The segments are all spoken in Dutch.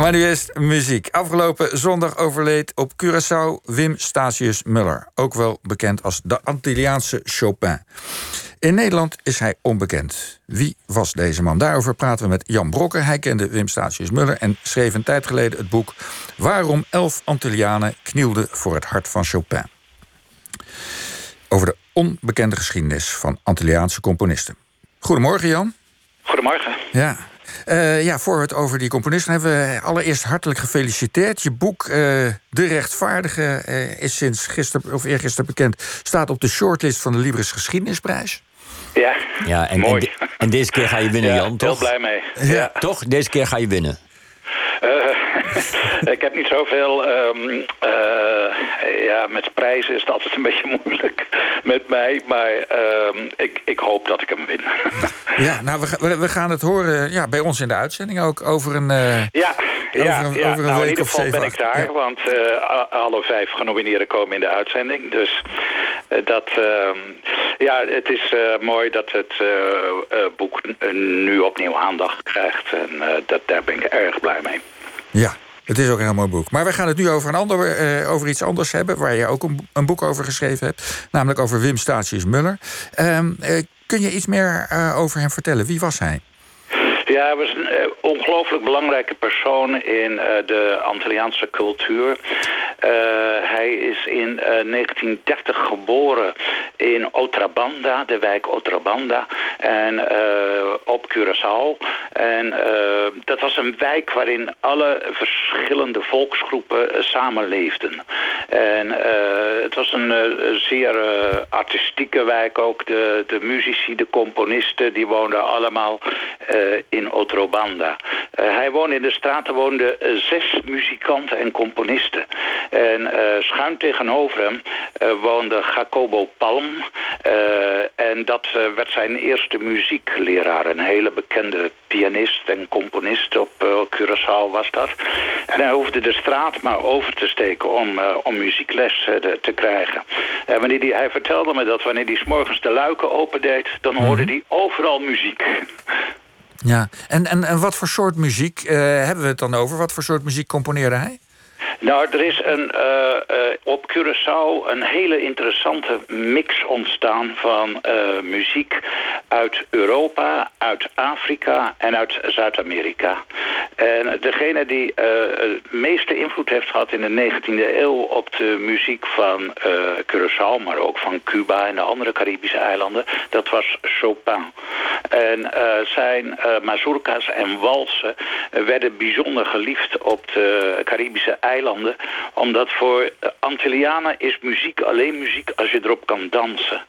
Maar nu is muziek. Afgelopen zondag overleed op Curaçao Wim Statius Muller. Ook wel bekend als de Antilliaanse Chopin. In Nederland is hij onbekend. Wie was deze man? Daarover praten we met Jan Brokken. Hij kende Wim Statius Muller en schreef een tijd geleden het boek... Waarom elf Antillianen knielden voor het hart van Chopin. Over de onbekende geschiedenis van Antilliaanse componisten. Goedemorgen, Jan. Goedemorgen. Ja, uh, ja, voor we het over die componisten hebben we allereerst hartelijk gefeliciteerd. Je boek uh, De Rechtvaardige uh, is sinds gisteren of eergisteren bekend. Staat op de shortlist van de Libris Geschiedenisprijs. Ja, ja en, mooi. En, en, deze keer ga je winnen, ja, Jan, toch? Heel blij mee. Ja. ja. Toch? Deze keer ga je winnen. ik heb niet zoveel. Um, uh, ja, met prijzen is het altijd een beetje moeilijk met mij. Maar um, ik, ik hoop dat ik hem win. ja, nou, we, we gaan het horen ja, bij ons in de uitzending ook over een. Uh, ja, ja, over een, ja. Over een nou, week in ieder geval ben ik daar. Ja. Want uh, alle vijf genomineerden komen in de uitzending. Dus dat. Uh, ja, het is mooi dat het boek nu opnieuw aandacht krijgt. En dat, daar ben ik erg blij mee. Ja, het is ook een heel mooi boek. Maar we gaan het nu over, een ander, uh, over iets anders hebben... waar je ook een, een, boek over geschreven hebt. Namelijk over Wim Statius Muller. Um, uh, kun je iets meer uh, over hem vertellen? Wie was hij? Ja, hij was een uh, ongelooflijk belangrijke persoon in uh, de Antilliaanse cultuur. Uh, hij is in 1930 geboren in Otrabanda, de wijk Otrabanda, en op Curaçao. En dat was een wijk waarin alle verschillende volksgroepen samenleefden. En het was een zeer artistieke wijk ook. De, de muzici, de componisten, die woonden allemaal in in Otrobanda. Uh, hij woonde in de straten woonden uh, zes muzikanten en componisten. En uh, schuin tegenover hem woonde Jacobo Palm. en dat werd zijn eerste muziekleraar. Een hele bekende pianist en componist op Curaçao was dat. En hij hoefde de straat maar over te steken om, om muziekles te krijgen. En wanneer die, hij vertelde me dat wanneer hij 's morgens de luiken opendeed... dan hoorde hij overal muziek. Ja, en, en, en wat voor soort muziek uh, hebben we het dan over? Wat voor soort muziek componeerde hij? Nou, er is een, uh, uh, op Curaçao een hele interessante mix ontstaan van uh, muziek uit Europa, uit Afrika en uit Zuid-Amerika. En degene die het meeste invloed heeft gehad in de 19e eeuw op de muziek van Curaçao, maar ook van Cuba en de andere Caribische eilanden, dat was Chopin. En zijn mazurka's en walsen werden bijzonder geliefd op de Caribische eilanden omdat voor Antillianen is muziek alleen muziek als je erop kan dansen.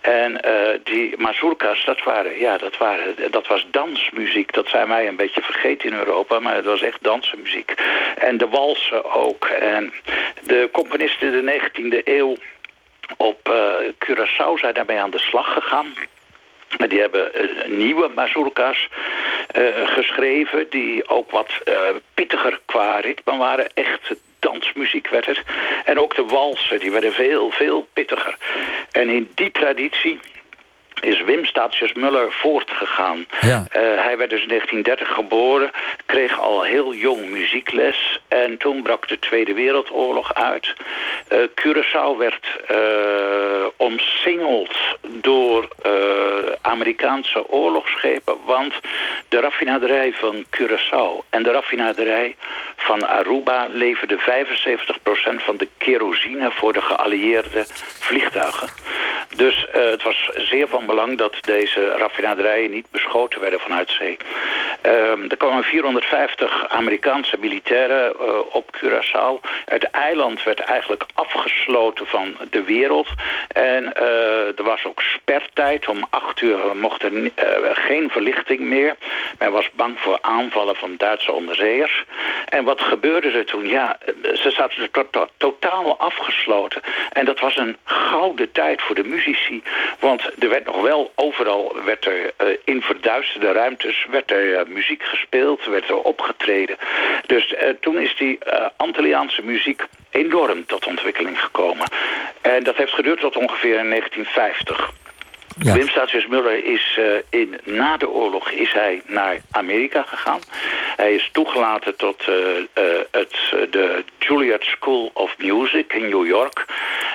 En uh, die mazurkas, dat, waren, ja, dat, waren, dat was dansmuziek. Dat zijn wij een beetje vergeten in Europa, maar het was echt dansmuziek. En de walsen ook. En de componisten in de 19e eeuw op uh, Curaçao zijn daarmee aan de slag gegaan. Die hebben nieuwe mazurkas geschreven... die ook wat uh, pittiger qua ritme waren. Echt dansmuziek werd het. En ook de walsen, die werden veel, veel pittiger. En in die traditie is Wim Statius Muller voortgegaan. Ja. Uh, hij werd dus in 1930 geboren, kreeg al heel jong muziekles... en toen brak de Tweede Wereldoorlog uit. Uh, Curaçao werd uh, omsingeld door Amerikaanse oorlogsschepen... want de raffinaderij van Curaçao en de raffinaderij van Aruba... leverden 75% van de kerosine voor de geallieerde vliegtuigen. Dus het was zeer van belang dat deze raffinaderijen niet beschoten werden vanuit zee. Um, er kwamen 450 Amerikaanse militairen uh, op Curaçao. Het eiland werd eigenlijk afgesloten van de wereld. En uh, er was ook spertijd. Om acht uur mocht er uh, geen verlichting meer. Men was bang voor aanvallen van Duitse onderzeeërs. En wat gebeurde er toen? Ja, ze zaten to to totaal afgesloten. En dat was een gouden tijd voor de muzici. Want er werd nog wel overal werd er in verduisterde ruimtes werd er muziek gespeeld, werd er opgetreden. Dus uh, toen is die Antilliaanse muziek enorm tot ontwikkeling gekomen. En dat heeft geduurd tot ongeveer in 1950. Wim Statius Muller is uh, in, na de oorlog is hij naar Amerika gegaan. Hij is toegelaten tot uh, uh, het, de Juilliard School of Music in New York.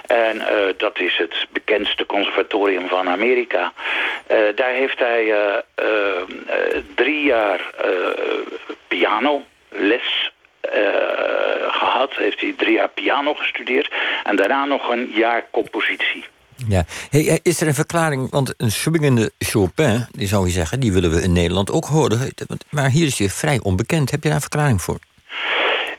En dat is het bekendste conservatorium van Amerika. daar heeft hij drie jaar piano les gehad. Heeft hij drie jaar piano gestudeerd. En daarna nog een jaar compositie. Ja. Hey, is er een verklaring, want een swingende Chopin, die zou je zeggen, die willen we in Nederland ook horen. Maar hier is hij vrij onbekend. Heb je daar een verklaring voor?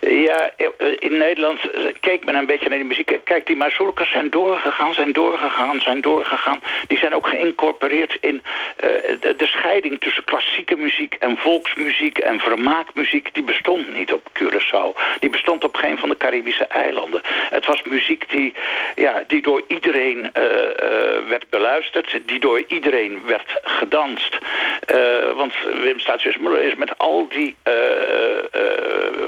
Ja, in Nederland keek men een beetje naar die muziek. Kijk, die mazurkas zijn doorgegaan, zijn doorgegaan, zijn doorgegaan. Die zijn ook geïncorporeerd in uh, de, scheiding tussen klassieke muziek en volksmuziek en vermaakmuziek. Die bestond niet op Curaçao. Die bestond op geen van de Caribische eilanden. Het was muziek die, ja, die door iedereen uh, uh, werd beluisterd, die door iedereen werd gedanst. want Wim Muller is met al die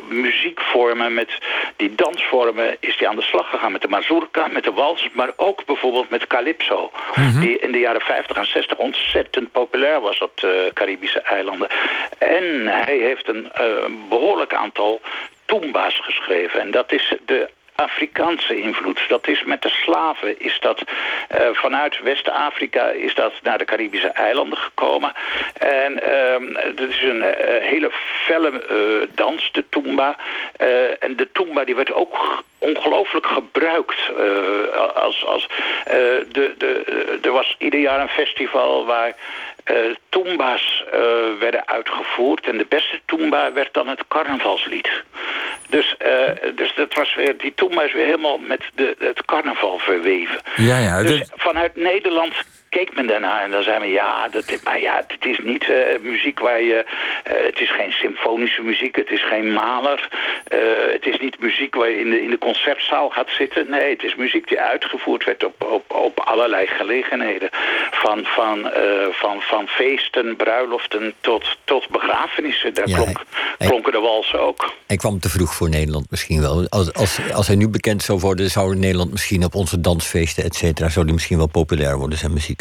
muziek vormen, met die dansvormen, is hij aan de slag gegaan met de mazurka, met de wals, maar ook bijvoorbeeld met calypso. Mhm. Die in de jaren 50 en 60 ontzettend populair was op de Caribische eilanden. En hij heeft een uh, behoorlijk aantal Toomba's geschreven. En dat is de Afrikaanse invloed. Dat is met de slaven is dat uh, vanuit West-Afrika is dat naar de Caribische eilanden gekomen. En uh, dat is een uh, hele felle uh, dans, de tumba. en de tumba die werd ook ongelooflijk gebruikt. als, als, de, de, er was ieder jaar een festival waar uh, Toomba's werden uitgevoerd. En de beste Toomba werd dan het carnavalslied. Dus, uh, dus dat was weer, die Toomba is weer helemaal met de, het carnaval verweven. Ja, ja. Dus vanuit Nederland keek men daarna en dan zei men ja, dat, maar ja, het is niet uh, muziek waar je, uh, het is geen symfonische muziek, het is geen maler, uh, het is niet muziek waar je in de, in de concertzaal gaat zitten. Nee, het is muziek die uitgevoerd werd op, op, op allerlei gelegenheden. Van, van, van, van feesten, bruiloften tot, tot begrafenissen. Daar ja, klonk, klonken de walsen ook. Hij kwam te vroeg voor Nederland misschien wel. Als, als, als hij nu bekend zou worden, zou Nederland misschien op onze dansfeesten, et cetera, zou hij misschien wel populair worden, zijn muziek.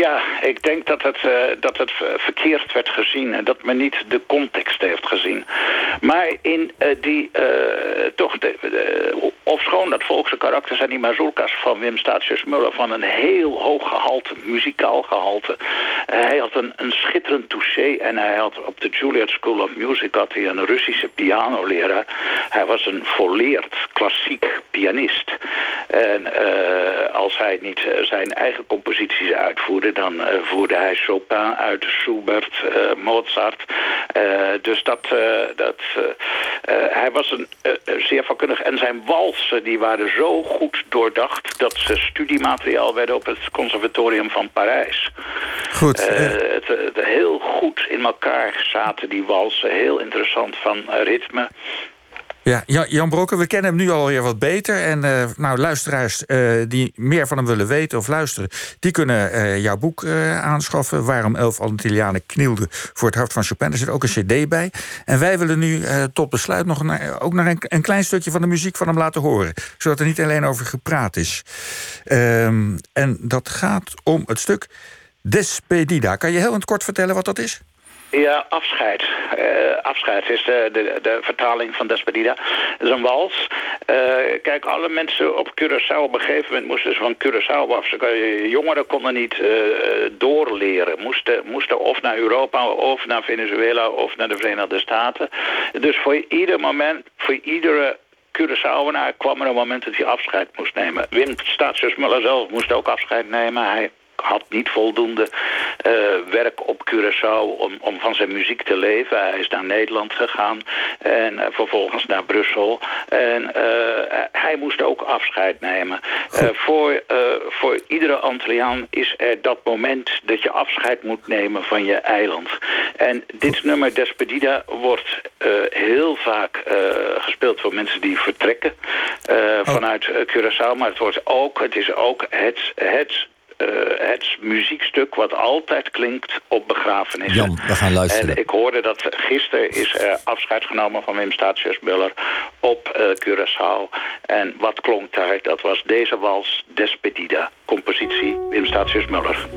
Ja, ik denk dat het, uh, dat het verkeerd werd gezien en dat men niet de context heeft gezien. Maar in uh, die, uh, toch, de, de, ofschoon dat volkse karakter zijn die mazurkas van Wim Statius Muller van een heel hoog gehalte, muzikaal gehalte. hij had een, een schitterend touché en hij had op de Juilliard School of Music had hij een Russische pianoleraar. Hij was een volleerd klassiek pianist. En als hij niet zijn eigen composities uitvoerde dan eh, voerde hij Chopin uit, Schubert, uh, Mozart. Uh, dus dat, dat, hij was een, zeer vakkundig. En zijn walsen die waren zo goed doordacht... dat ze studiemateriaal werden op het conservatorium van Parijs. Goed. Het, het, heel goed in elkaar zaten die walsen. Heel interessant van ritme. Ja, Jan Brokken, we kennen hem nu alweer wat beter. En uh, nou, luisteraars uh, die meer van hem willen weten of luisteren... die kunnen uh, jouw boek aanschaffen. Waarom elf Antillianen knielden voor het hart van Chopin. Er zit ook een cd bij. En wij willen nu tot besluit nog naar, ook naar een, een, klein stukje van de muziek van hem laten horen. Zodat er niet alleen over gepraat is. Um, en dat gaat om het stuk Despedida. Kan je heel in het kort vertellen wat dat is? Ja, afscheid. Uh, afscheid is de, de, de, vertaling van Despedida. Dat is een wals. Uh, kijk, alle mensen op Curaçao op een gegeven moment moesten ze van Curaçao af. Jongeren konden niet uh, doorleren. Moesten, moesten of naar Europa, of naar Venezuela, of naar de Verenigde Staten. Dus voor ieder moment, voor iedere Curaçaoenaar kwam er een moment dat hij afscheid moest nemen. Wim Statius Muller zelf moest ook afscheid nemen. Hij had niet voldoende uh, werk op Curaçao om, om van zijn muziek te leven. Hij is naar Nederland gegaan en uh, vervolgens naar Brussel. En uh, hij moest ook afscheid nemen. voor, voor iedere Antilliaan is er dat moment dat je afscheid moet nemen van je eiland. En dit nummer Despedida wordt heel vaak gespeeld voor mensen die vertrekken oh. vanuit Curaçao. Maar het, wordt ook, het is ook het, het het muziekstuk wat altijd klinkt op begrafenissen. Jan, we gaan luisteren. En ik hoorde dat gisteren is er afscheid genomen van Wim Statius Muller op uh, Curaçao. En wat klonk daar? Dat was deze wals Despedida, compositie Wim Statius Muller.